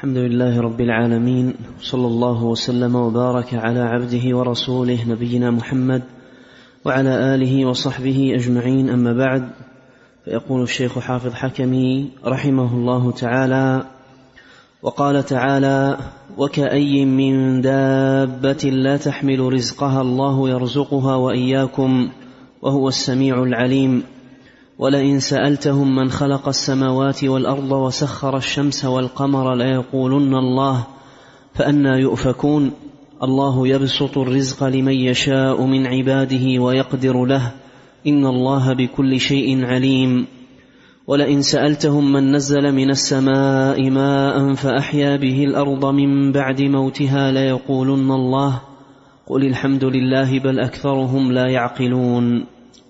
الحمد لله رب العالمين صلى الله وسلم وبارك على عبده ورسوله نبينا محمد وعلى آله وصحبه أجمعين. أما بعد فيقول الشيخ حافظ حكمي رحمه الله تعالى وقال تعالى وكأي من دابة لا تحمل رزقها الله يرزقها وإياكم وهو السميع العليم. ولئن سألتهم من خلق السماوات والأرض وسخر الشمس والقمر ليقولن الله فأنى يؤفكون. الله يبسط الرزق لمن يشاء من عباده ويقدر له. إن الله بكل شيء عليم. ولئن سألتهم من نزل من السماء ماء فأحيا به الأرض من بعد موتها ليقولن الله. قل الحمد لله بل أكثرهم لا يعقلون.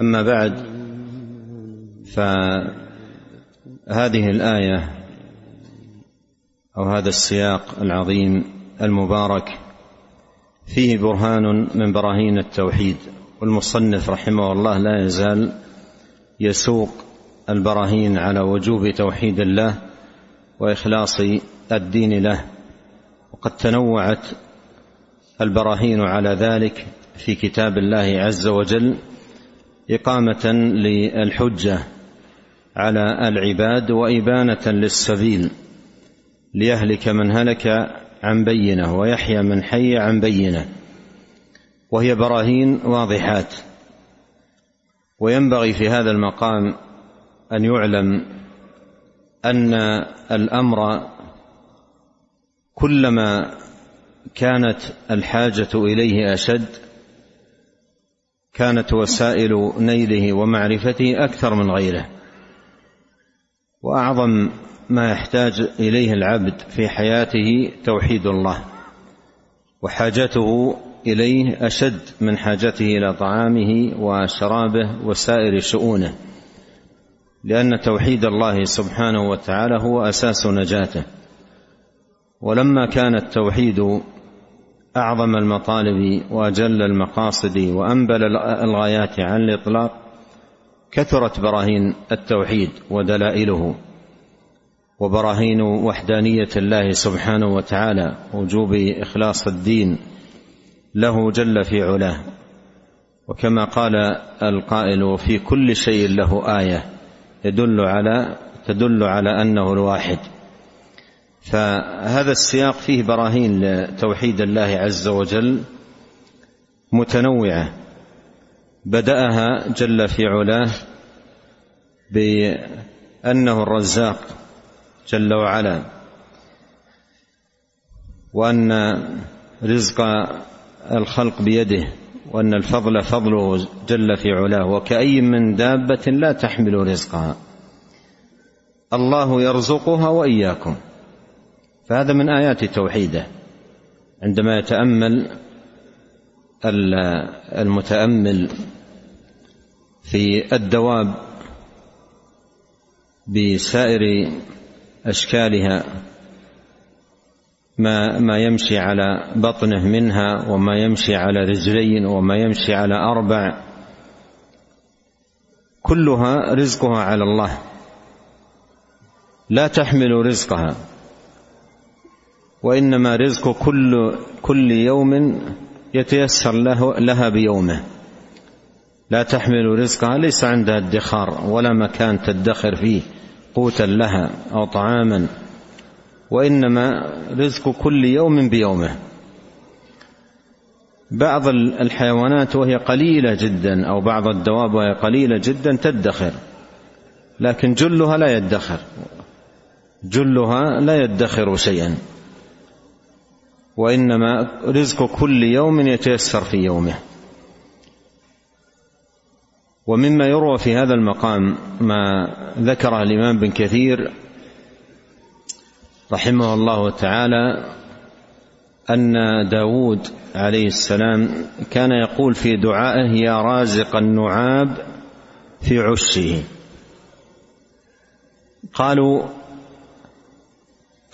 أما بعد فهذه الآية أو هذا السياق العظيم المبارك فيه برهان من براهين التوحيد والمصنف رحمه الله لا يزال يسوق البراهين على وجوب توحيد الله وإخلاص الدين له وقد تنوعت البراهين على ذلك في كتاب الله عز وجل إقامة للحجة على العباد وإبانة للسبيل ليهلك من هلك عن بينة ويحيى من حي عن بينة وهي براهين واضحات. وينبغي في هذا المقام أن يعلم أن الأمر كلما كانت الحاجة إليه أشد كانت وسائل نيله ومعرفته أكثر من غيره. وأعظم ما يحتاج إليه العبد في حياته توحيد الله وحاجته إليه أشد من حاجته إلى طعامه وشرابه وسائر شؤونه لأن توحيد الله سبحانه وتعالى هو أساس نجاته. ولما كان التوحيد أعظم المطالب وأجل المقاصد وأنبل الغايات عن الإطلاق كثرت براهين التوحيد ودلائله وبراهين وحدانية الله سبحانه وتعالى وجوب إخلاص الدين له جل في علاه. وكما قال القائل وفي كل شيء له آية يدل على تدل على أنه الواحد. فهذا السياق فيه براهين لتوحيد الله عز وجل متنوعة. بدأها جل في علاه بأنه الرزاق جل وعلا وأن رزق الخلق بيده وأن الفضل فضله جل في علاه. وكأي من دابة لا تحمل رزقها. الله يرزقها وإياكم. فهذا من آيات توحيده. عندما يتأمل المتأمل في الدواب بسائر أشكالها ما ما يمشي على بطنه منها وما يمشي على رجلين وما يمشي على أربع كلها رزقها على الله. لا تحمل رزقها. وإنما رزق كل كل يوم يتيسر له لها بيومه. لا تحمل رزقها ليس عندها ادخار ولا مكان تدخر فيه قوتا لها أو طعاما. وإنما رزق كل يوم بيومه. بعض الحيوانات وهي قليلة جدا أو بعض الدواب وهي قليلة جدا تدخر لكن جلها لا يدخر. جلها لا يدخر شيئا. وإنما رزق كل يوم يتيسر في يومه. ومما يروى في هذا المقام ما ذكره الإمام بن كثير رحمه الله تعالى أن داود عليه السلام كان يقول في دعائه يا رازق النعاب في عشه. قالوا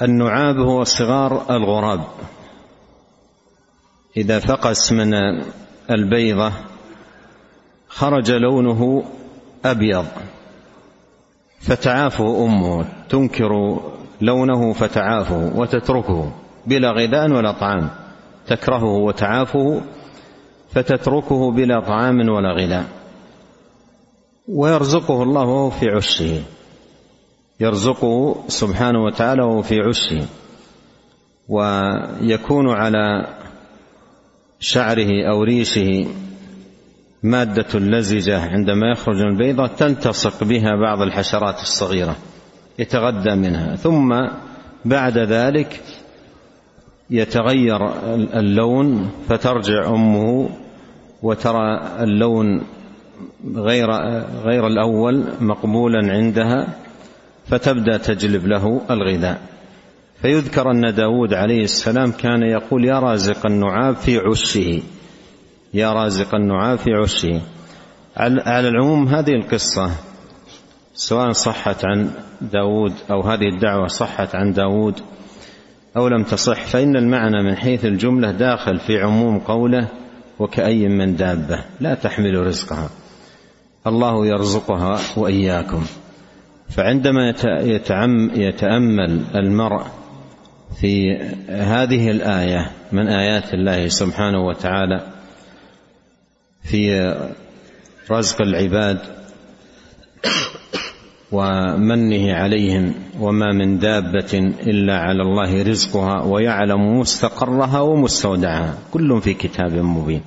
النعاب هو صغار الغراب. إذا فقس من البيضة خرج لونه أبيض فتعافه أمه تنكر لونه فتعافه وتتركه بلا غذاء ولا طعام تكرهه وتعافه فتتركه بلا طعام ولا غذاء. ويرزقه الله وهو في عشه يرزقه سبحانه وتعالى وهو في عشه ويكون على شعره أو ريشه مادة لزجة عندما يخرج من البيضة تلتصق بها بعض الحشرات الصغيرة يتغذى منها ثم بعد ذلك يتغير اللون فترجع أمه وترى اللون غير غير الأول مقبولا عندها فتبدأ تجلب له الغذاء. فيذكر أن داود عليه السلام كان يقول يا رازق النعاب في عشه يا رازق النعاب في عشه على العموم هذه القصة سواء صحت عن داود أو هذه الدعوة صحت عن داود أو لم تصح فإن المعنى من حيث الجملة داخل في عموم قوله وكأي من دابة لا تحمل رزقها. الله يرزقها وإياكم. فعندما يتأمل المرء في هذه الآية من آيات الله سبحانه وتعالى في رزق العباد ومنه عليهم وما من دابة إلا على الله رزقها ويعلم مستقرها ومستودعها. كل في كتاب مبين.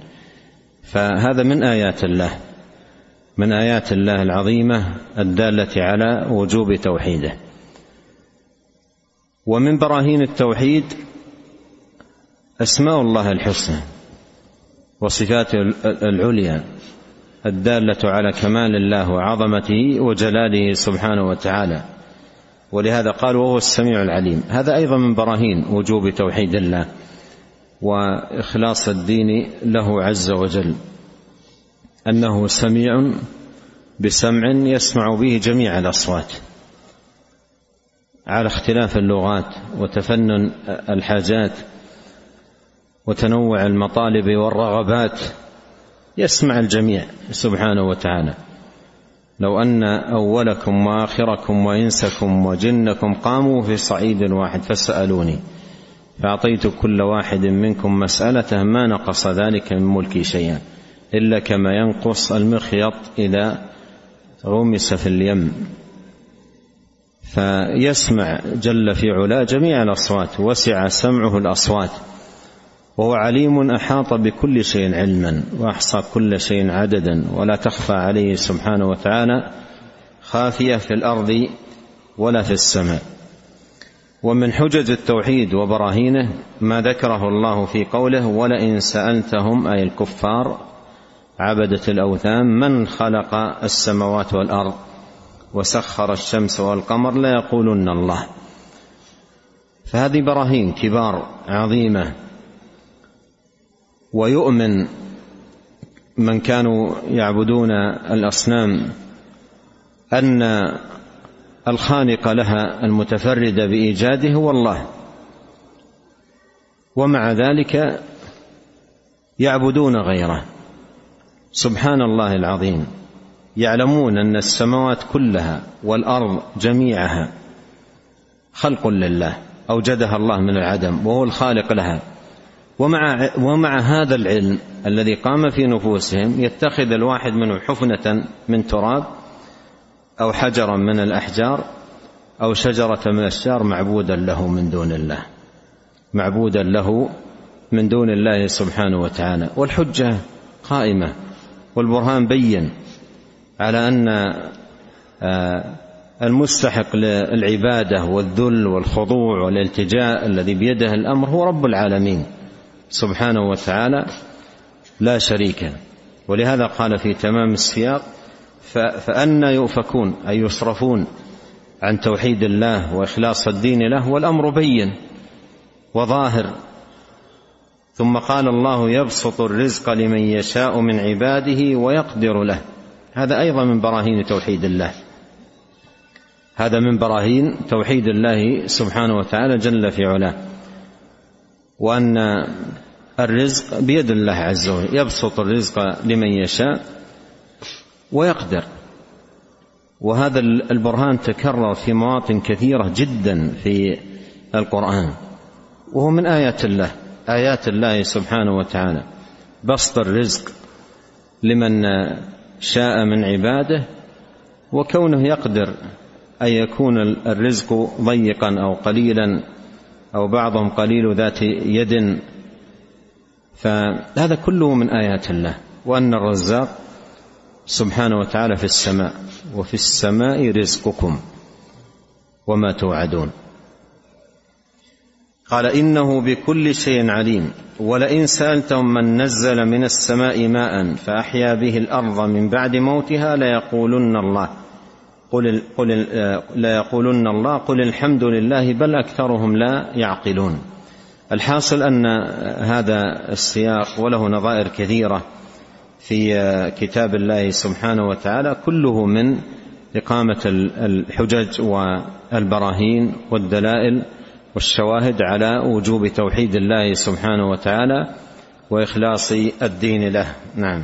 فهذا من آيات الله. من آيات الله العظيمة الدالة على وجوب توحيده. ومن براهين التوحيد أسماء الله الحسنى وصفاته العليا الدالة على كمال الله وعظمته وجلاله سبحانه وتعالى. ولهذا قال وهو السميع العليم. هذا أيضا من براهين وجوب توحيد الله وإخلاص الدين له عز وجل. أنه سميع بسمع يسمع به جميع الأصوات. على اختلاف اللغات وتفنن الحاجات وتنوع المطالب والرغبات يسمع الجميع سبحانه وتعالى. لو أن أولكم وآخركم وإنسكم وجنكم قاموا في صعيد واحد فسالوني فأعطيت كل واحد منكم مسألته ما نقص ذلك من ملكي شيئا إلا كما ينقص المخيط إذا غمس في اليم. فيسمع جل في علاه جميع الأصوات وسع سمعه الأصوات. وهو عليم أحاط بكل شيء علما وأحصى كل شيء عددا ولا تخفى عليه سبحانه وتعالى خافية في الأرض ولا في السماء. ومن حجج التوحيد وبراهينه ما ذكره الله في قوله ولئن سألتهم أي الكفار عبدة الأوثان من خلق السماوات والأرض؟ وسخر الشمس والقمر ليقولن الله. فهذه براهين كبار عظيمة. ويؤمن من كانوا يعبدون الأصنام أن الخالق لها المتفرد بإيجاده هو الله ومع ذلك يعبدون غيره. سبحان الله العظيم. يعلمون أن السماوات كلها والأرض جميعها خلق لله أوجدها الله من العدم وهو الخالق لها. ومع ومع هذا العلم الذي قام في نفوسهم يتخذ الواحد منهم حفنة من تراب أو حجرا من الأحجار أو شجرة من الأشجار معبودا له من دون الله. معبودا له من دون الله سبحانه وتعالى. والحجة قائمة والبرهان بين. على أن آه، المستحق للعبادة والذل والخضوع والالتجاء الذي بيده الأمر هو رب العالمين سبحانه وتعالى لا شريك ولهذا قال في تمام السياق فأنى يؤفكون أي يصرفون عن توحيد الله وإخلاص الدين له والأمر بين وظاهر. ثم قال الله يبسط الرزق لمن يشاء من عباده ويقدر له. هذا أيضا من براهين توحيد الله. هذا من براهين توحيد الله سبحانه وتعالى جل في علاه. وأن الرزق بيد الله عز وجل يبسط الرزق لمن يشاء ويقدر. وهذا البرهان تكرر في مواطن كثيرة جدا في القرآن. وهو من آيات الله آيات الله سبحانه وتعالى. بسط الرزق لمن شاء من عباده وكونه يقدر أن يكون الرزق ضيقا أو قليلا أو بعضهم قليل ذات يد. فهذا كله من آيات الله. وأن الرزاق سبحانه وتعالى في السماء. وفي السماء رزقكم. وما توعدون. قال إنه بكل شيء عليم ولئن سألتهم من نزل من السماء ماء فأحيا به الأرض من بعد موتها ليقولن الله قل قل ليقولن الله قل الحمد لله بل أكثرهم لا يعقلون. الحاصل أن هذا السياق وله نظائر كثيرة في كتاب الله سبحانه وتعالى كله من إقامة الحجج والبراهين والدلائل والشواهد على وجوب توحيد الله سبحانه وتعالى وإخلاص الدين له. نعم.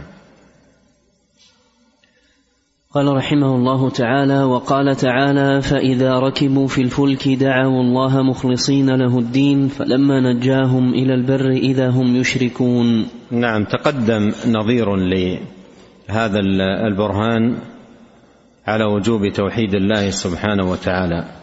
قال رحمه الله تعالى وقال تعالى فإذا ركبوا في الفلك دعوا الله مخلصين له الدين فلما نجاهم إلى البر إذا هم يشركون. نعم. تقدم نظير لهذا البرهان على وجوب توحيد الله سبحانه وتعالى.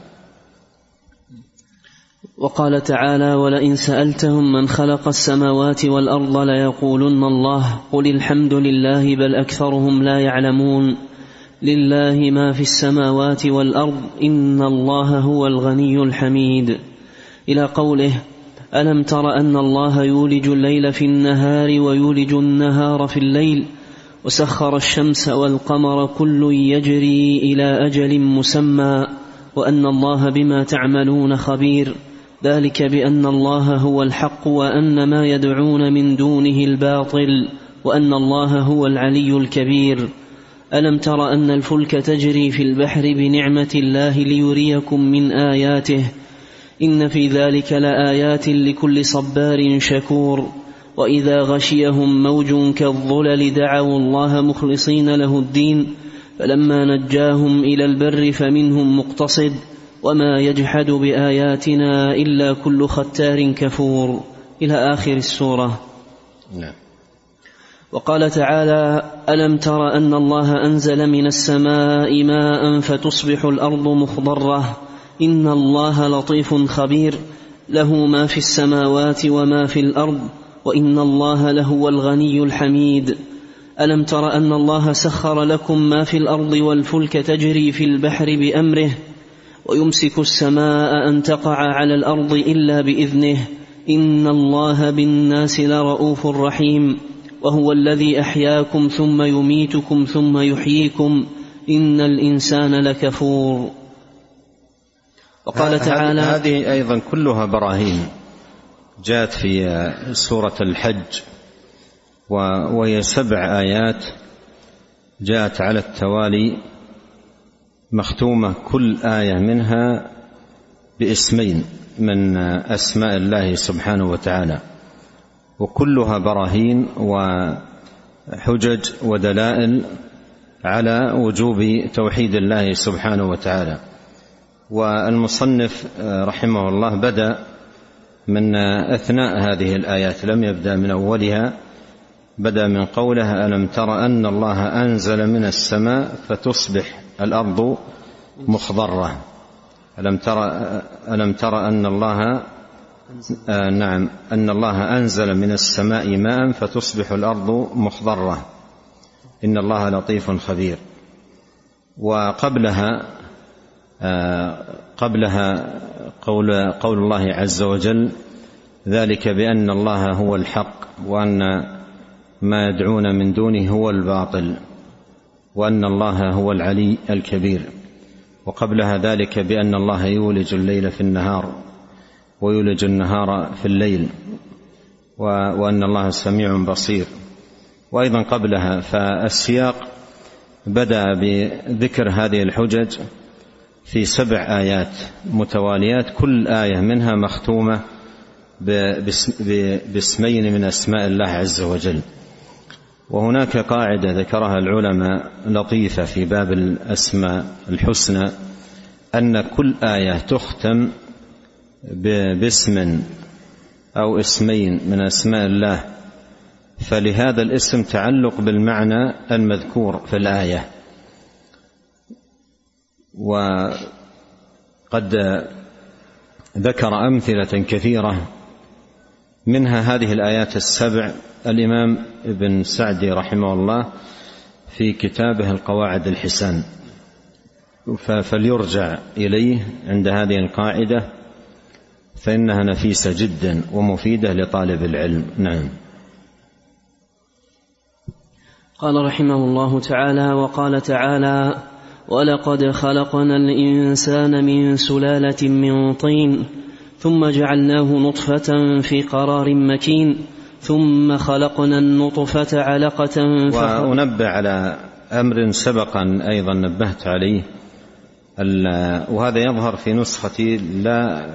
وقال تعالى ولئن سألتهم من خلق السماوات والأرض ليقولن الله قل الحمد لله بل أكثرهم لا يعلمون. لله ما في السماوات والأرض إن الله هو الغني الحميد إلى قوله ألم تر أن الله يولج الليل في النهار ويولج النهار في الليل وسخر الشمس والقمر كل يجري إلى أجل مسمى وأن الله بما تعملون خبير ذلك بأن الله هو الحق وأن ما يدعون من دونه الباطل وأن الله هو العلي الكبير. ألم تر أن الفلك تجري في البحر بنعمة الله ليريكم من آياته؟ إن في ذلك لآيات لكل صبار شكور. وإذا غشيهم موج كالظلل دعوا الله مخلصين له الدين فلما نجاهم إلى البر فمنهم مقتصد. وما يجحد باياتنا الا كل ختار كفور. إلى اخر السورة. نعم. وقال تعالى الم تر ان الله انزل من السماء ماء فتصبح الأرض مخضره. ان الله لطيف خبير. له ما في السماوات وما في الأرض. وان الله لهو الغني الحميد. الم تر ان الله سخر لكم ما في الأرض والفلك تجري في البحر بامره. ويمسك السماء أن تقع على الأرض إلا بإذنه. إن الله بالناس لرءوف رحيم. وهو الذي أحياكم ثم يميتكم ثم يحييكم. إن الإنسان لكفور. وقال تعالى هذه أيضا كلها براهين جاءت في سورة الحج. وهي سبع آيات جاءت على التوالي. مختومة كل آية منها باسمين من أسماء الله سبحانه وتعالى وكلها براهين وحجج ودلائل على وجوب توحيد الله سبحانه وتعالى. والمصنف رحمه الله بدأ من أثناء هذه الآيات لم يبدأ من أولها بدا من قوله ألم تر أن الله أنزل من السماء فتصبح الأرض مخضرة. ألم تر ألم تر أن الله آه نعم أن الله أنزل من السماء ماء فتصبح الأرض مخضرة. إن الله لطيف خبير. وقبلها آه قبلها قول قول الله عز وجل ذلك بأن الله هو الحق وأن ما يدعون من دونه هو الباطل وأن الله هو العلي الكبير. وقبلها ذلك بأن الله يولج الليل في النهار ويولج النهار في الليل وأن الله سميع بصير. وأيضا قبلها فالسياق بدأ بذكر هذه الحجج في سبع آيات متواليات كل آية منها مختومة باسمين من أسماء الله عز وجل. وهناك قاعدة ذكرها العلماء لطيفة في باب الأسماء الحسنى أن كل آية تختم باسم أو اسمين من أسماء الله فلهذا الاسم تعلق بالمعنى المذكور في الآية. وقد ذكر أمثلة كثيرة منها هذه الآيات السبع. الإمام ابن سعدي رحمه الله في كتابه القواعد الحسان. فليرجع إليه عند هذه القاعدة فإنها نفيسة جدا ومفيدة لطالب العلم. نعم. قال رحمه الله تعالى وقال تعالى ولقد خلقنا الإنسان من سلالة من طين ثم جعلناه نطفة في قرار مكين ثم خلقنا النطفة علقة وأنبه على أمر سبقا أيضا نبهت عليه وهذا يظهر في نسختي لا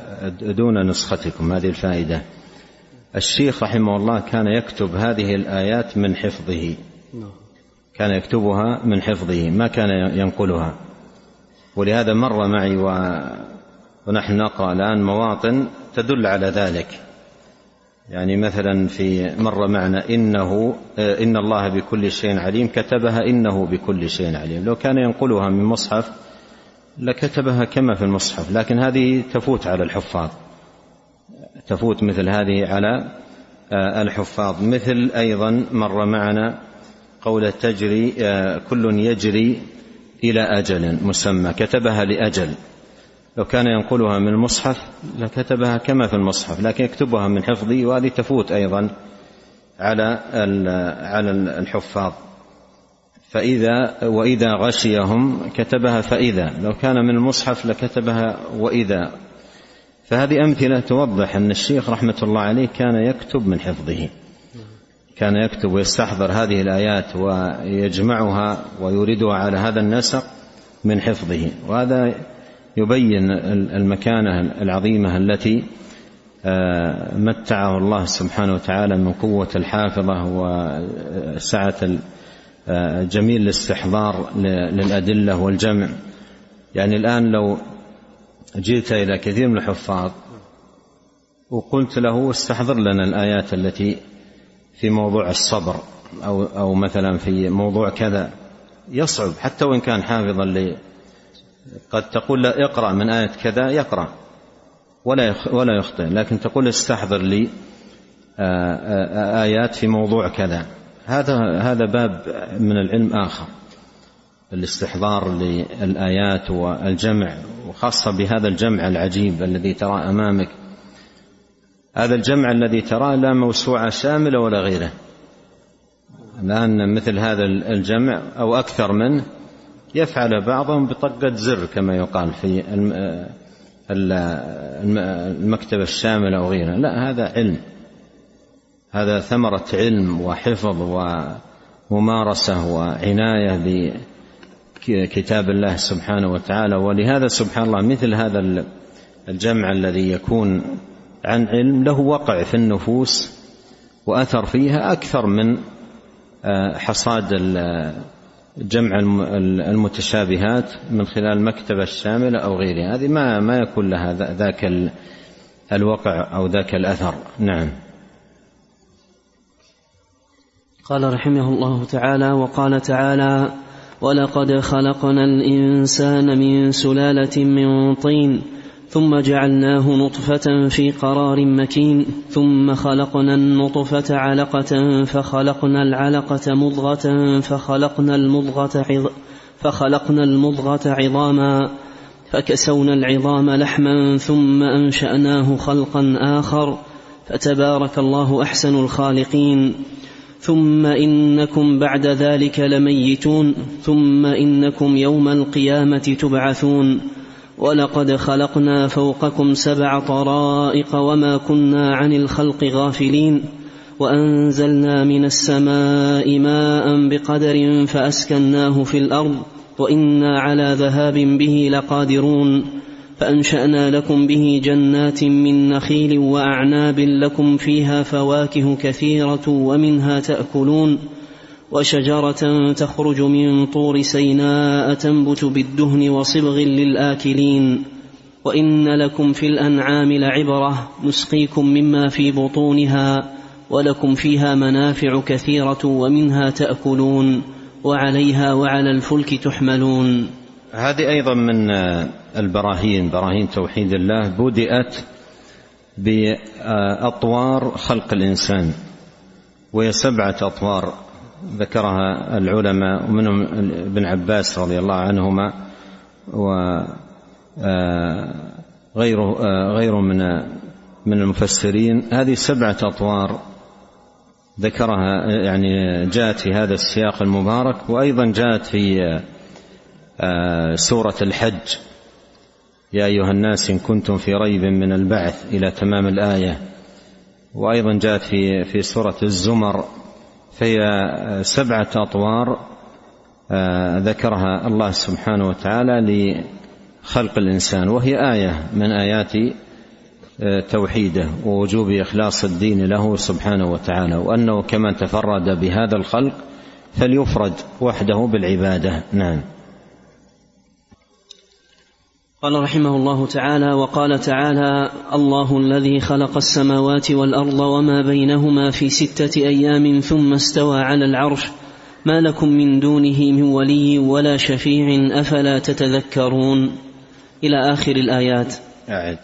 دون نسختكم هذه الفائدة. الشيخ رحمه الله كان يكتب هذه الآيات من حفظه. كان يكتبها من حفظه ما كان ينقلها. ولهذا مر معي ونحن نقرأ الآن مواطن تدل على ذلك. يعني مثلا في مر معنا إنه إن الله بكل شيء عليم كتبها إنه بكل شيء عليم. لو كان ينقلها من مصحف لكتبها كما في المصحف لكن هذه تفوت على الحفاظ. تفوت مثل هذه على آه، الحفاظ. مثل أيضا مر معنا قول تجري آه، كل يجري إلى أجل مسمى. كتبها لأجل. لو كان ينقلها من المصحف لكتبها كما في المصحف لكن يكتبها من حفظه وهذه تفوت أيضا على على الحفاظ. فإذا وإذا غشيهم كتبها فإذا. لو كان من المصحف لكتبها وإذا. فهذه أمثلة توضح أن الشيخ رحمة الله عليه كان يكتب من حفظه. كان يكتب ويستحضر هذه الآيات ويجمعها ويوردها على هذا النسق من حفظه. وهذا يبين المكانة العظيمة التي آه، متعه الله سبحانه وتعالى من قوة الحافظة وسعه آه، جميل الاستحضار للأدلة والجمع. يعني الآن لو جئت إلى كثير من الحفاظ وقلت له استحضر لنا الآيات التي في موضوع الصبر أو أو مثلا في موضوع كذا يصعب حتى وإن كان حافظا قد تقول لا اقرأ من آية كذا يقرأ. ولا ولا يخطئ. لكن تقول استحضر لي آه، آه، آيات في موضوع كذا. هذا هذا باب من العلم آخر. الاستحضار للآيات والجمع وخاصة بهذا الجمع العجيب الذي ترى أمامك. هذا الجمع الذي تراه لا موسوعة شاملة ولا غيره. الآن مثل هذا الجمع أو أكثر منه يفعل بعضهم بطقة زر كما يقال في المكتبة الشاملة أو غيرها. لا هذا علم. هذا ثمرة علم وحفظ وممارسة وعناية بكتاب الله سبحانه وتعالى. ولهذا سبحان الله مثل هذا الجمع الذي يكون عن علم له وقع في النفوس وأثر فيها أكثر من آه، حصاد جمع المتشابهات من خلال المكتبة الشاملة أو غيرها. هذه ما ما يكون لها ذاك الوقع أو ذاك الأثر. نعم. قال رحمه الله تعالى وقال تعالى ولقد خلقنا الإنسان من سلالة من طين ثم جعلناه نطفة في قرار مكين ثم خلقنا النطفة علقة فخلقنا العلقة مضغة فخلقنا المضغة عظ فخلقنا المضغة عظاما فكسونا العظام لحما ثم أنشأناه خلقا آخر فتبارك الله أحسن الخالقين. ثم إنكم بعد ذلك لميتون ثم إنكم يوم القيامة تبعثون. ولقد خلقنا فوقكم سبع طرائق وما كنا عن الخلق غافلين وأنزلنا من السماء ماء بقدر فأسكناه في الأرض وإنا على ذهاب به لقادرون فأنشأنا لكم به جنات من نخيل وأعناب لكم فيها فواكه كثيرة ومنها تأكلون وشجرة تخرج من طور سيناء تنبت بالدهن وصبغ للآكلين. وإن لكم في الأنعام لعبرة نسقيكم مما في بطونها ولكم فيها منافع كثيرة ومنها تأكلون وعليها وعلى الفلك تحملون. هذه أيضا من البراهين براهين توحيد الله بدات بأطوار خلق الإنسان وهي سبعة أطوار. ذكرها العلماء ومنهم ابن عباس رضي الله عنهما وغيره غيره من من المفسرين. هذه سبعة أطوار ذكرها يعني جاءت في هذا السياق المبارك وأيضا جاءت في سورة الحج. يا أيها الناس إن كنتم في ريب من البعث إلى تمام الآية. وأيضا جاءت في في سورة الزمر. فهي سبعة أطوار ذكرها الله سبحانه وتعالى لخلق الإنسان وهي آية من آيات توحيده ووجوب إخلاص الدين له سبحانه وتعالى وأنه كما تفرد بهذا الخلق فليفرد وحده بالعبادة. نعم. قال رحمه الله تعالى وقال تعالى الله الذي خلق السماوات والأرض وما بينهما في ستة أيام ثم استوى على العرش. ما لكم من دونه من ولي ولا شفيع أفلا تتذكرون. إلى آخر الآيات. أعد.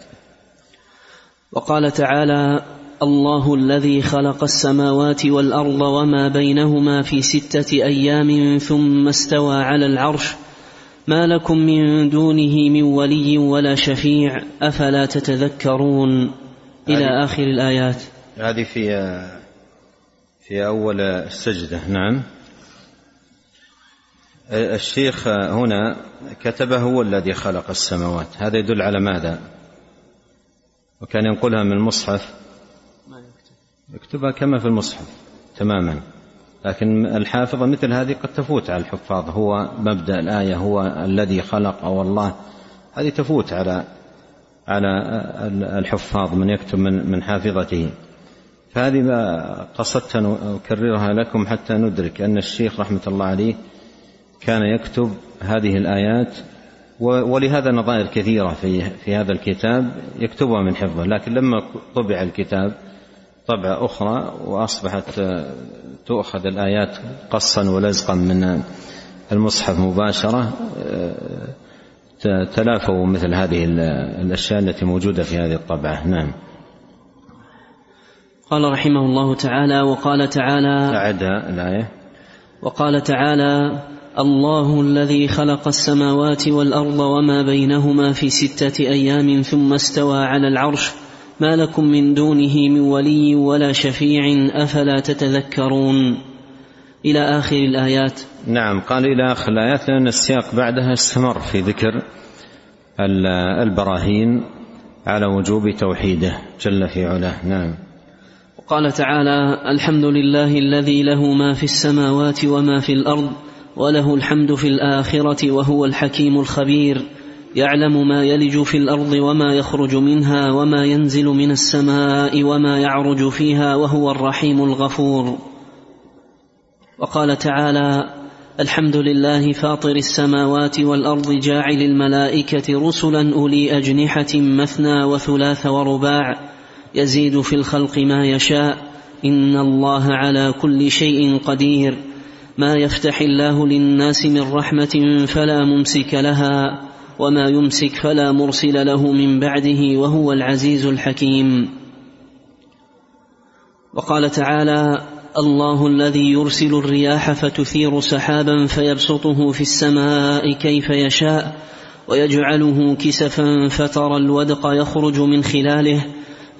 وقال تعالى الله الذي خلق السماوات والأرض وما بينهما في ستة أيام ثم استوى على العرش. ما لكم من دونه من ولي ولا شفيع أفلا تتذكرون؟ إلى آخر الآيات. هذه في في أول السجدة نعم. الشيخ هنا كتبه هو الذي خلق السماوات. هذا يدل على ماذا؟ وكان ينقلها من المصحف. يكتبها كما في المصحف تماما. لكن الحافظة مثل هذه قد تفوت على الحفاظ. هو مبدأ الآية هو الذي خلق أو الله هذه تفوت على على الحفاظ من يكتب من من حافظته. فهذه ما قصدت أن أكررها لكم حتى ندرك أن الشيخ رحمة الله عليه كان يكتب هذه الآيات ولهذا نظائر كثيرة في في هذا الكتاب يكتبها من حفظه. لكن لما طبع الكتاب طبعة أخرى وأصبحت تؤخذ الآيات قصا ولزقا من المصحف مباشرة تلافوا مثل هذه الأشياء التي موجودة في هذه الطبعة. نعم. قال رحمه الله تعالى وقال تعالى أعد الآية. وقال تعالى الله الذي خلق السماوات والأرض وما بينهما في ستة أيام ثم استوى على العرش. ما لكم من دونه من ولي ولا شفيع أفلا تتذكرون؟ إلى آخر الآيات. نعم قال إلى آخر الآيات لأن السياق بعدها استمر في ذكر البراهين على وجوب توحيده جل في علاه. نعم. وقال تعالى الحمد لله الذي له ما في السماوات وما في الأرض وله الحمد في الآخرة وهو الحكيم الخبير. يعلم ما يلج في الأرض وما يخرج منها وما ينزل من السماء وما يعرج فيها وهو الرحيم الغفور. وقال تعالى الحمد لله فاطر السماوات والأرض جاعل الملائكة رسلا أولي أجنحة مثنى وثلاث ورباع يزيد في الخلق ما يشاء. إن الله على كل شيء قدير. ما يفتح الله للناس من رحمة فلا ممسك لها. وما يمسك فلا مرسل له من بعده وهو العزيز الحكيم. وقال تعالى الله الذي يرسل الرياح فتثير سحابا فيبسطه في السماء كيف يشاء ويجعله كسفا فترى الودق يخرج من خلاله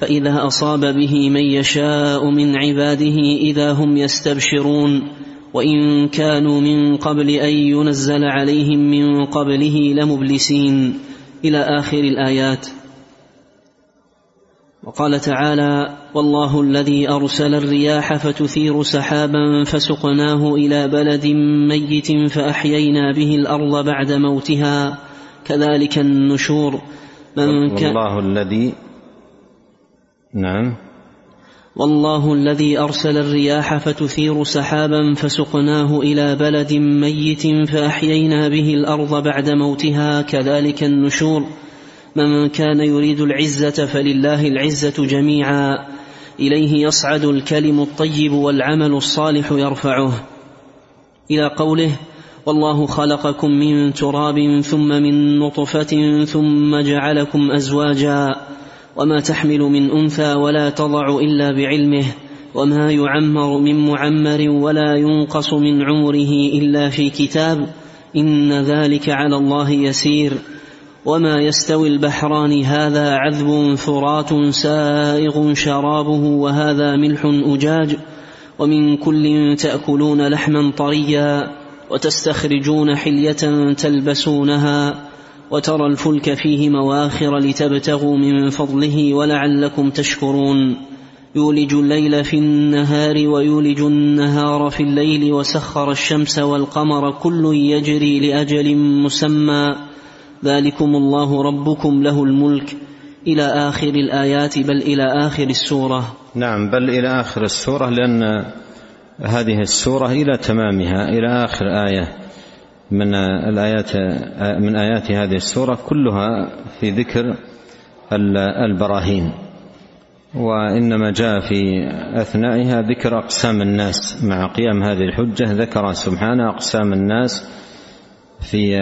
فإذا أصاب به من يشاء من عباده إذا هم يستبشرون وإن كانوا من قبل أن ينزل عليهم من قبله لمبلسين. إلى آخر الآيات. وقال تعالى والله الذي أرسل الرياح فتثير سحابا فسقناه إلى بلد ميت فأحيينا به الأرض بعد موتها. كذلك النشور. من كان والله الذي نعم. والله الذي أرسل الرياح فتثير سحابا فسقناه إلى بلد ميت فأحيينا به الأرض بعد موتها كذلك النشور. من كان يريد العزة فلله العزة جميعا. إليه يصعد الكلم الطيب والعمل الصالح يرفعه. إلى قوله والله خلقكم من تراب ثم من نطفة ثم جعلكم ازواجا. وما تحمل من أنثى ولا تضع إلا بعلمه وما يعمر من معمر ولا ينقص من عمره إلا في كتاب إن ذلك على الله يسير. وما يستوي البحران هذا عذب فرات سائغ شرابه وهذا ملح أجاج ومن كل تأكلون لحما طريا وتستخرجون حلية تلبسونها. وترى الفلك فيه مواخر لتبتغوا من فضله ولعلكم تشكرون. يولج الليل في النهار ويولج النهار في الليل وسخر الشمس والقمر كل يجري لأجل مسمى. ذلكم الله ربكم له الملك. إلى آخر الآيات بل إلى آخر السورة. نعم بل إلى آخر السورة لأن هذه السورة إلى تمامها إلى آخر آية. من الآيات من آيات هذه السورة كلها في ذكر البراهين. وإنما جاء في أثنائها ذكر أقسام الناس مع قيام هذه الحجة. ذكر سبحانه أقسام الناس في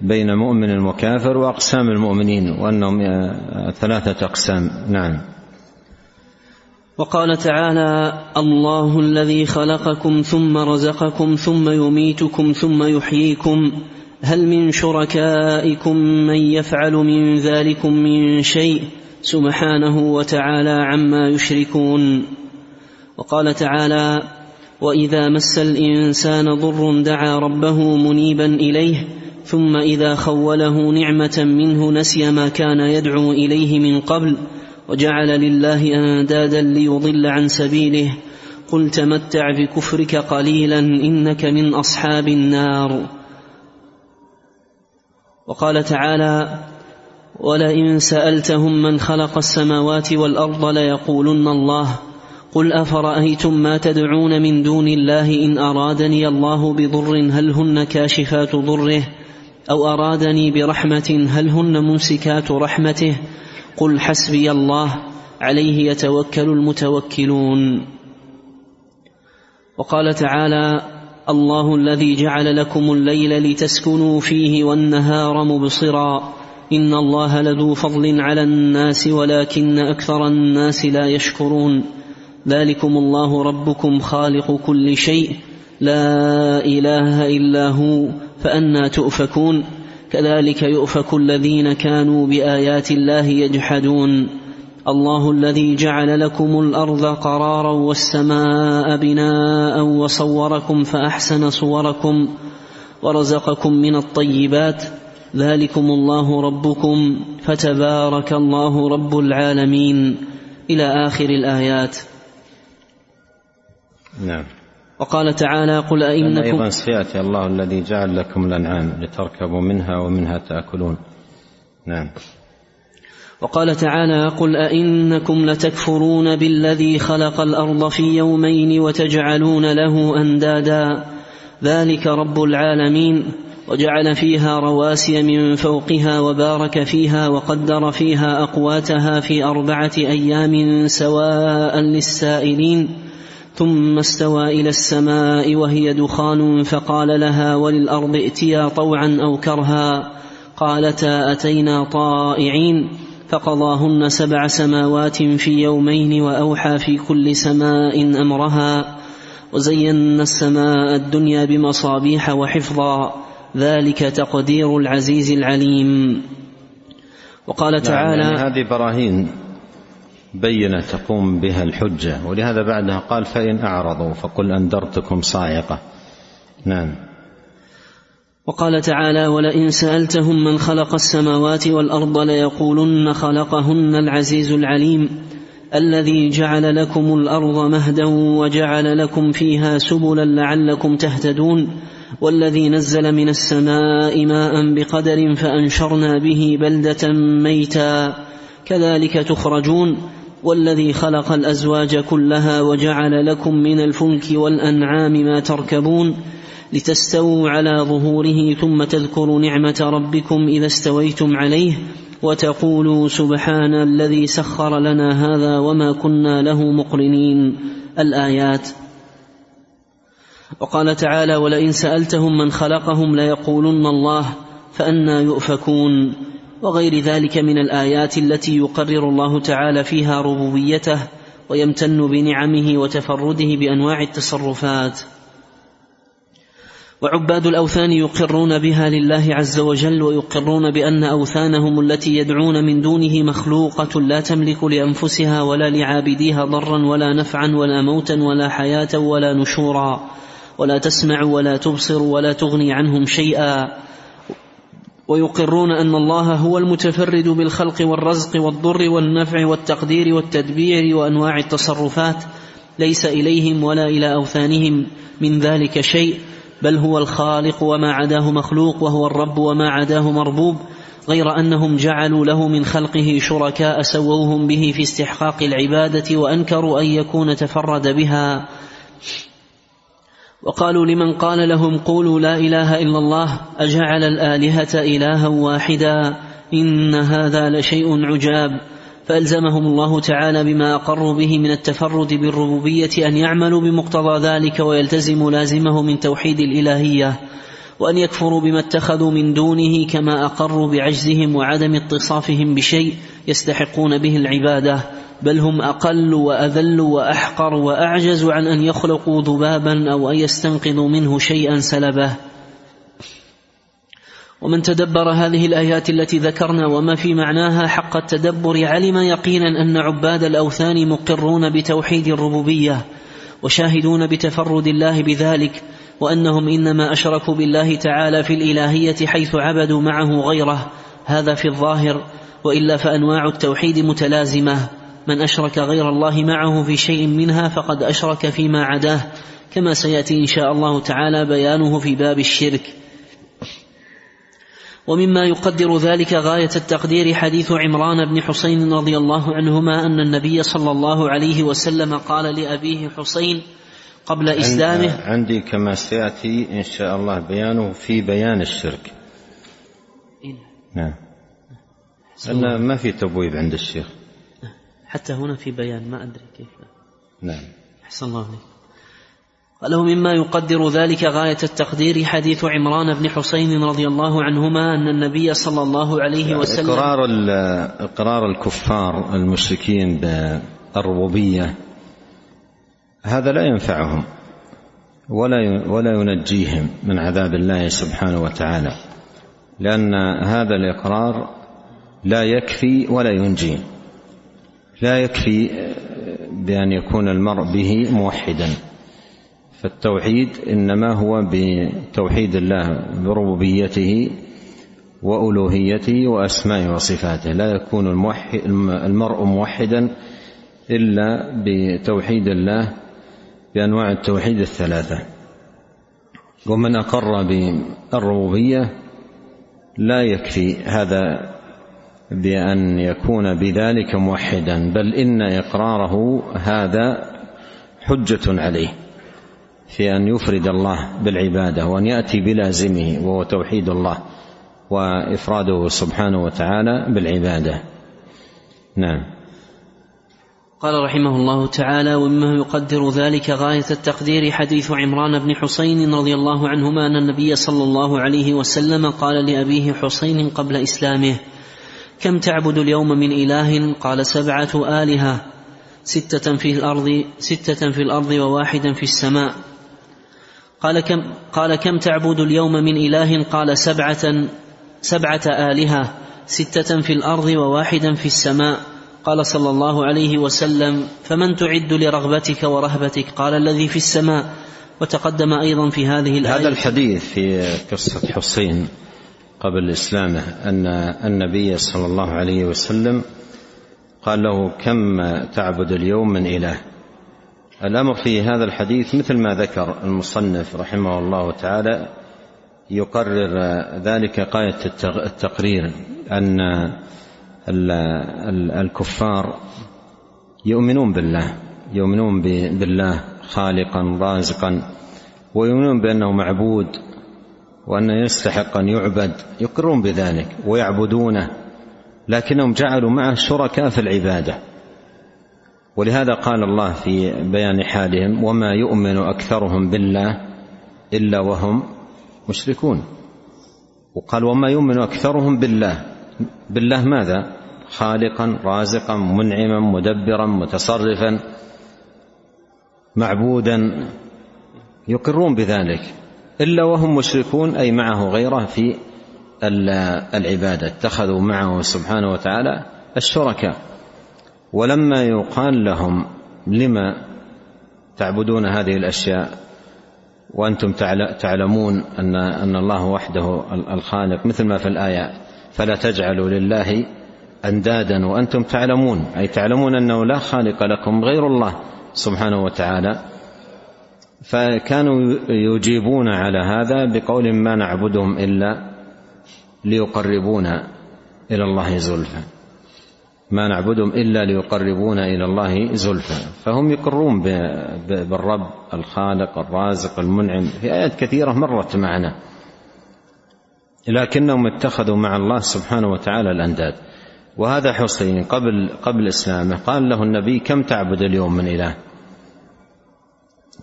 بين مؤمن وكافر وأقسام المؤمنين وأنهم ثلاثة أقسام. نعم. وقال تعالى الله الذي خلقكم ثم رزقكم ثم يميتكم ثم يحييكم هل من شركائكم من يفعل من ذلكم من شيء سبحانه وتعالى عما يشركون وقال تعالى وإذا مس الإنسان ضر دعا ربه منيبا إليه ثم إذا خوله نعمة منه نسي ما كان يدعو إليه من قبل وجعل لله أندادا ليضل عن سبيله. قل تمتع بكفرك قليلا إنك من أصحاب النار. وقال تعالى ولئن سألتهم من خلق السماوات والأرض ليقولن الله. قل أفرأيتم ما تدعون من دون الله إن أرادني الله بضر هل هن كاشفات ضره؟ أو أرادني برحمة هل هن ممسكات رحمته؟ قل حسبي الله عليه يتوكل المتوكلون. وقال تعالى الله الذي جعل لكم الليل لتسكنوا فيه والنهار مبصرا. إن الله لذو فضل على الناس ولكن أكثر الناس لا يشكرون. ذلكم الله ربكم خالق كل شيء. لا إله إلا هو فانى تؤفكون. كذلك يؤفك الذين كانوا بآيات الله يجحدون. الله الذي جعل لكم الأرض قرارا والسماء بناء وصوركم فأحسن صوركم ورزقكم من الطيبات. ذلكم الله ربكم فتبارك الله رب العالمين. إلى آخر الآيات. نعم. وقال تعالى قل أئنكم أيضا سيأتي الله الذي جعل لكم الأنعام لتركبوا منها ومنها تأكلون. نعم. وقال تعالى قل أئنكم لتكفرون بالذي خلق الأرض في يومين وتجعلون له أندادا. ذلك رب العالمين. وجعل فيها رواسي من فوقها وبارك فيها وقدر فيها أقواتها في أربعة أيام سواء للسائلين. ثم استوى إلى السماء وهي دخان فقال لها وللأرض ائتيا طوعا أو كرها قالتا أتينا طائعين فقضاهن سبع سماوات في يومين وأوحى في كل سماء أمرها وزينا السماء الدنيا بمصابيح وحفظا ذلك تقدير العزيز العليم. وقال تعالى نعم يعني هذه براهين. بينة تقوم بها الحجة. ولهذا بعدها قال فإن أعرضوا فقل أنذرتكم صاعقة. نعم. وقال تعالى ولئن سألتهم من خلق السماوات والأرض ليقولن خلقهن العزيز العليم الذي جعل لكم الأرض مهدا وجعل لكم فيها سبلا لعلكم تهتدون والذي نزل من السماء ماء بقدر فأنشرنا به بلدة ميتا. كذلك تخرجون. والذي خلق الأزواج كلها وجعل لكم من الفلك والأنعام ما تركبون لتستووا على ظهوره ثم تذكروا نعمة ربكم إذا استويتم عليه وتقولوا سبحان الذي سخر لنا هذا وما كنا له مقرنين. الآيات. وقال تعالى ولئن سألتهم من خلقهم ليقولن الله فانى يؤفكون. وغير ذلك من الآيات التي يقرر الله تعالى فيها ربوبيته ويمتن بنعمه وتفرده بأنواع التصرفات. وعباد الأوثان يقرون بها لله عز وجل ويقرون بأن أوثانهم التي يدعون من دونه مخلوقة لا تملك لأنفسها ولا لعابديها ضرا ولا نفعا ولا موتا ولا حياة ولا نشورا ولا تسمع ولا تبصر ولا تغني عنهم شيئا. ويقرون أن الله هو المتفرد بالخلق والرزق والضر والنفع والتقدير والتدبير وأنواع التصرفات ليس إليهم ولا إلى أوثانهم من ذلك شيء بل هو الخالق وما عداه مخلوق وهو الرب وما عداه مربوب غير أنهم جعلوا له من خلقه شركاء سووهم به في استحقاق العبادة وأنكروا أن يكون تفرد بها. وقالوا لمن قال لهم قولوا لا إله إلا الله أجعل الآلهة إلها واحدا إن هذا لشيء عجاب فألزمهم الله تعالى بما أقروا به من التفرد بالربوبية أن يعملوا بمقتضى ذلك ويلتزموا لازمه من توحيد الإلهية وأن يكفروا بما اتخذوا من دونه كما أقروا بعجزهم وعدم اتصافهم بشيء يستحقون به العبادة بل هم أقل وأذل وأحقر وأعجز عن أن يخلقوا ذبابا أو أن يستنقذوا منه شيئا سلبه. ومن تدبر هذه الآيات التي ذكرنا وما في معناها حق التدبر علم يقينا أن عباد الأوثان مقرون بتوحيد الربوبية وشاهدون بتفرد الله بذلك وأنهم إنما أشركوا بالله تعالى في الإلهية حيث عبدوا معه غيره هذا في الظاهر وإلا فأنواع التوحيد متلازمة. من أشرك غير الله معه في شيء منها فقد أشرك فيما عداه. كما سيأتي إن شاء الله تعالى بيانه في باب الشرك. ومما يقدر ذلك غاية التقدير حديث عمران بن حسين رضي الله عنهما أن النبي صلى الله عليه وسلم قال لأبيه حسين قبل إسلامه عندي كما سيأتي إن شاء الله بيانه في بيان الشرك. نعم. ما في تبويب عند الشيخ. حتى هنا في بيان ما أدري كيف. نعم. أحسن الله عليك. قاله مما يقدر ذلك غاية التقدير حديث عمران بن حسين رضي الله عنهما أن النبي صلى الله عليه وسلم إقرار إقرار الكفار المشركين بالربوبية هذا لا ينفعهم ولا ولا ينجيهم من عذاب الله سبحانه وتعالى لأن هذا الإقرار لا يكفي ولا ينجي. لا يكفي بأن يكون المرء به موحدا. فالتوحيد إنما هو بتوحيد الله بربوبيته وألوهيته وأسمائه وصفاته. لا يكون المرء موحدا إلا بتوحيد الله بأنواع التوحيد الثلاثة. ومن أقر بالربوبية لا يكفي هذا بأن يكون بذلك موحدا بل إن إقراره هذا حجة عليه في أن يفرد الله بالعبادة وأن يأتي بلازمه وهو توحيد الله وإفراده سبحانه وتعالى بالعبادة. نعم. قال رحمه الله تعالى ومما يقدر ذلك غاية التقدير حديث عمران بن حسين رضي الله عنهما أن النبي صلى الله عليه وسلم قال لأبيه حسين قبل إسلامه كم تعبد اليوم من إله؟ قال سبعة آلهة ستة في الأرض ستة في الأرض وواحدا في السماء. قال كم قال كم تعبد اليوم من إله؟ قال سبعة سبعة آلهة ستة في الأرض وواحدا في السماء. قال صلى الله عليه وسلم فمن تعد لرغبتك ورهبتك؟ قال الذي في السماء. وتقدم أيضا في هذه الآية. هذا الحديث في قصة حسين. قبل إسلامه أن النبي صلى الله عليه وسلم قال له كم تعبد اليوم من إله؟ الأمر في هذا الحديث مثل ما ذكر المصنف رحمه الله تعالى يقرر ذلك غاية التقرير أن الكفار يؤمنون بالله يؤمنون بالله خالقا رازقا ويؤمنون بأنه معبود. وأنه يستحق أن يعبد يقرون بذلك ويعبدونه لكنهم جعلوا معه شركاء في العبادة. ولهذا قال الله في بيان حالهم وما يؤمن أكثرهم بالله إلا وهم مشركون. وقال وما يؤمن أكثرهم بالله بالله ماذا؟ خالقا رازقا منعما مدبرا متصرفا معبودا. يقرون بذلك. إلا وهم مشركون أي معه غيره في العبادة. اتخذوا معه سبحانه وتعالى الشركاء. ولما يقال لهم لما تعبدون هذه الأشياء؟ وأنتم تعلمون ان أن الله وحده الخالق مثل ما في الآية فلا تجعلوا لله أندادا وأنتم تعلمون. أي تعلمون أنه لا خالق لكم غير الله سبحانه وتعالى. فكانوا يجيبون على هذا بقول ما نعبدهم إلا ليقربونا إلى الله زلفى. ما نعبدهم إلا ليقربونا إلى الله زلفى. فهم يقرون بالرب الخالق الرازق المنعم. في آيات كثيرة مرت معنا. لكنهم اتخذوا مع الله سبحانه وتعالى الأنداد. وهذا حسين قبل قبل إسلامه قال له النبي كم تعبد اليوم من إله؟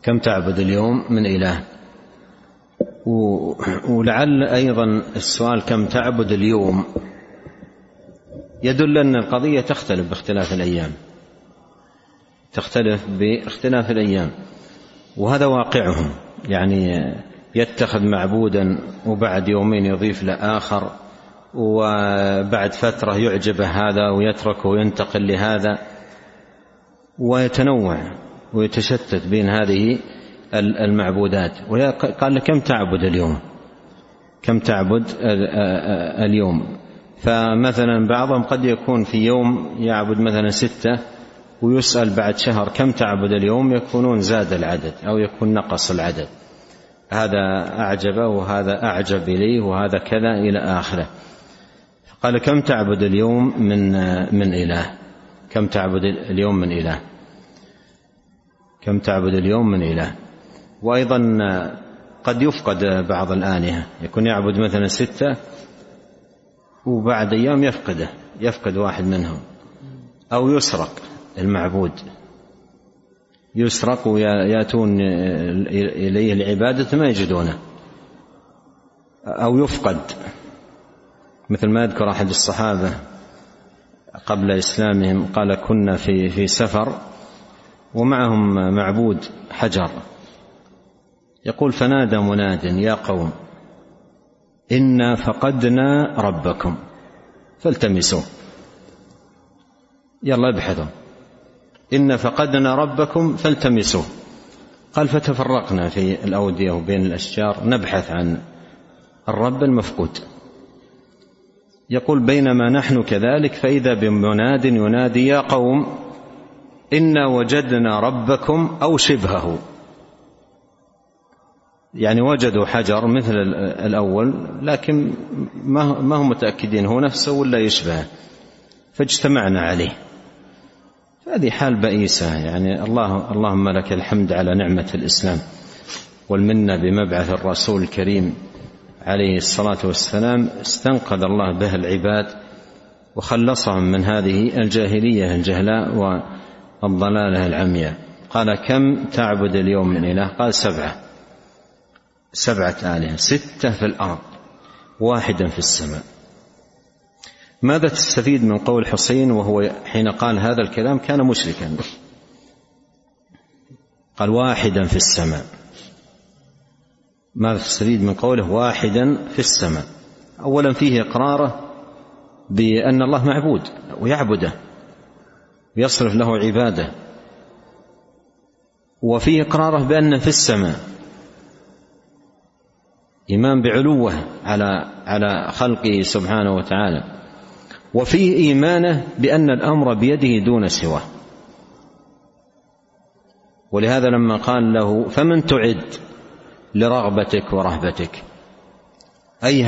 كم تعبد اليوم من إله؟ ولعل أيضا السؤال كم تعبد اليوم؟ يدل أن القضية تختلف باختلاف الأيام. تختلف باختلاف الأيام. وهذا واقعهم. يعني يتخذ معبودا وبعد يومين يضيف له اخر وبعد فترة يعجبه هذا ويتركه وينتقل لهذا. ويتنوع. ويتشتت بين هذه المعبودات. قال كم تعبد اليوم؟ كم تعبد اليوم؟ فمثلا بعضهم قد يكون في يوم يعبد مثلا ستة ويسأل بعد شهر كم تعبد اليوم؟ يكونون زاد العدد أو يكون نقص العدد. هذا أعجبه وهذا أعجب إليه وهذا كذا إلى آخره. قال كم تعبد اليوم من من إله؟ كم تعبد اليوم من إله؟ كم تعبد اليوم من إله. وأيضا قد يفقد بعض الآلهة. يكون يعبد مثلا ستة وبعد أيام يفقده. يفقد واحد منهم. أو يسرق المعبود. يسرق ويأتون إليه العبادة ما يجدونه. أو يفقد. مثل ما يذكر أحد الصحابة قبل إسلامهم قال كنا في في سفر ومعهم معبود حجر. يقول فنادى مناد يا قوم إنا فقدنا ربكم فالتمسوه يلا ابحثوا. إنا فقدنا ربكم فالتمسوه قال فتفرقنا في الأودية وبين الأشجار نبحث عن الرب المفقود. يقول بينما نحن كذلك فإذا بمناد ينادي يا قوم إنا وجدنا ربكم أو شبهه. يعني وجدوا حجر مثل الأول لكن ما هم متأكدين هو نفسه ولا يشبهه. فاجتمعنا عليه. هذه حال بئيسة. يعني الله اللهم لك الحمد على نعمة الإسلام والمنة بمبعث الرسول الكريم عليه الصلاة والسلام. استنقذ الله به العباد وخلصهم من هذه الجاهلية الجهلاء والضلاله العمياء. قال كم تعبد اليوم من إله؟ قال سبعة. سبعة آلهة ستة في الأرض واحدا في السماء. ماذا تستفيد من قول حسين وهو حين قال هذا الكلام؟ كان مشركا. قال واحدا في السماء. ماذا تستفيد من قوله واحدا في السماء اولا فيه إقراره بأن الله معبود ويعبده. يصرف له عباده. وفيه إقراره بأن في السماء. إيمان بعلوة على على خلقه سبحانه وتعالى. وفيه إيمانه بأن الأمر بيده دون سواه. ولهذا لما قال له فمن تعد لرغبتك ورهبتك. أي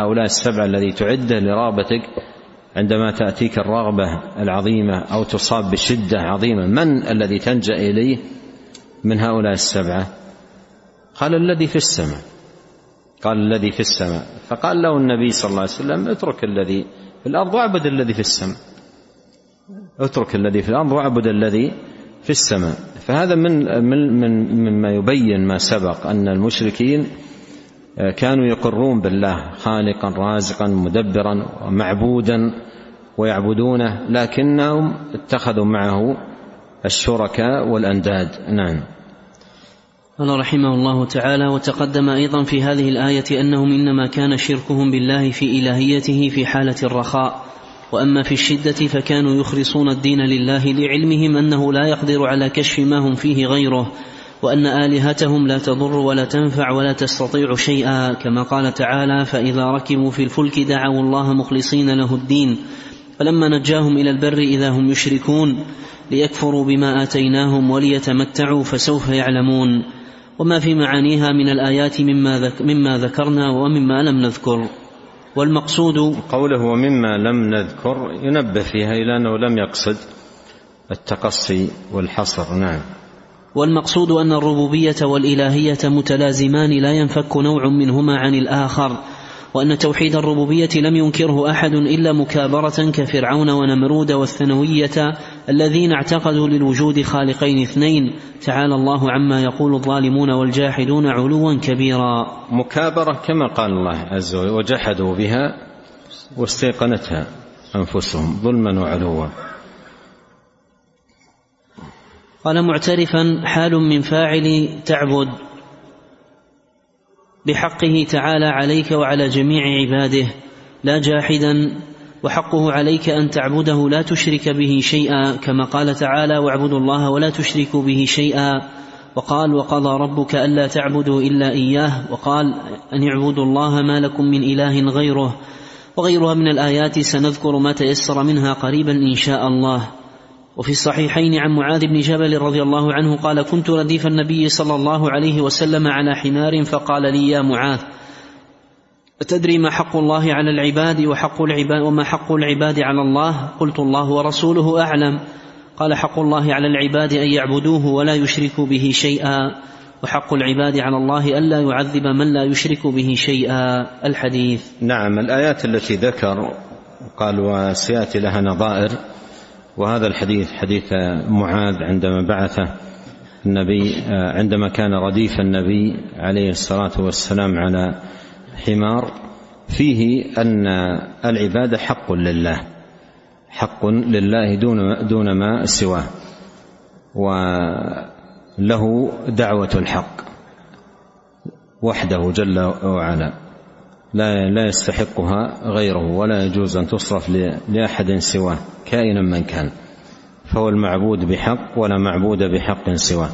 هؤلاء السبعة الذي تعده لرغبتك؟ عندما تأتيك الرغبة العظيمة أو تصاب بشدة عظيمة من الذي تلجأ إليه؟ من هؤلاء السبعة. قال الذي في السماء. قال الذي في السماء. فقال له النبي صلى الله عليه وسلم اترك الذي في الأرض واعبد الذي في السماء. اترك الذي في الأرض واعبد الذي في السماء. فهذا من من من مما يبين ما سبق أن المشركين كانوا يقرون بالله خالقا رازقا مدبرا ومعبودا ويعبدونه لكنهم اتخذوا معه الشركاء والأنداد. نعم. قال رحمه الله تعالى وتقدم أيضا في هذه الآية أنهم إنما كان شركهم بالله في إلهيته في حالة الرخاء وأما في الشدة فكانوا يخلصون الدين لله لعلمهم أنه لا يقدر على كشف ما هم فيه غيره. وأن آلهتهم لا تضر ولا تنفع ولا تستطيع شيئا. كما قال تعالى فإذا ركبوا في الفلك دعوا الله مخلصين له الدين. فلما نجاهم إلى البر إذا هم يشركون ليكفروا بما آتيناهم وليتمتعوا فسوف يعلمون. وما في معانيها من الآيات مما, ذك مما ذكرنا ومما لم نذكر. والمقصود قوله ومما لم نذكر ينبه فيها إلى أنه لم يقصد التقصي والحصر. نعم. والمقصود أن الربوبية والإلهية متلازمان لا ينفك نوع منهما عن الآخر وأن توحيد الربوبية لم ينكره أحد إلا مكابرة كفرعون ونمرود والثنوية الذين اعتقدوا للوجود خالقين اثنين. تعالى الله عما يقول الظالمون والجاحدون علوا كبيرا. مكابرة كما قال الله عز وجل وجحدوا بها واستيقنتها أنفسهم ظلما وعلوا. قال معترفا حال من فاعل تعبد. بحقه تعالى عليك وعلى جميع عباده. لا جاحدا وحقه عليك أن تعبده لا تشرك به شيئا كما قال تعالى واعبدوا الله ولا تشركوا به شيئا وقال وقضى ربك ألا تعبدوا إلا إياه وقال أن اعبدوا الله ما لكم من إله غيره وغيرها من الآيات سنذكر ما تيسر منها قريبا إن شاء الله. وفي الصحيحين عن معاذ بن جبل رضي الله عنه قال كنت رديف النبي صلى الله عليه وسلم على حمار فقال لي يا معاذ أتدري ما حق الله على العباد وحق العباد وما حق العباد على الله؟ قلت الله ورسوله أعلم. قال حق الله على العباد أن يعبدوه ولا يشركوا به شيئا وحق العباد على الله ألا يعذب من لا يشرك به شيئا. الحديث. نعم الآيات التي ذكر قال وسيأتي لها نظائر. وهذا الحديث حديث معاذ عندما بعثه النبي عندما كان رديف النبي عليه الصلاة والسلام على حمار فيه أن العباده حق لله حق لله دون دون ما سواه وله دعوة الحق وحده جل وعلا. لا لا يستحقها غيره ولا يجوز أن تصرف لأحد سواه كائنا من كان فهو المعبود بحق ولا معبود بحق سواه.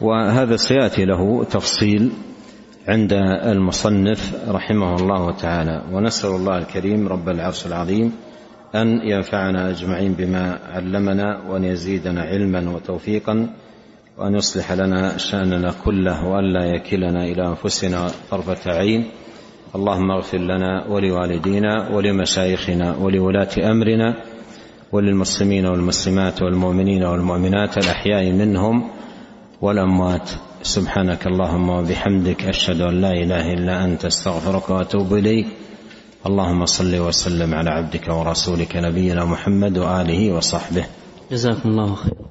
وهذا سيأتي له تفصيل عند المصنف رحمه الله تعالى. ونسأل الله الكريم رب العرش العظيم أن ينفعنا أجمعين بما علمنا وأن يزيدنا علما وتوفيقا وأن يصلح لنا شأننا كله والا يكلنا إلى أنفسنا طرفة عين. اللهم اغفر لنا ولوالدينا ولمشايخنا ولولاة أمرنا وللمسلمين والمسلمات والمؤمنين والمؤمنات الأحياء منهم والأموات. سبحانك اللهم وبحمدك أشهد أن لا إله إلا أنت أستغفرك وأتوب إليك. اللهم صل وسلم على عبدك ورسولك نبينا محمد وآله وصحبه. جزاكم الله خيرا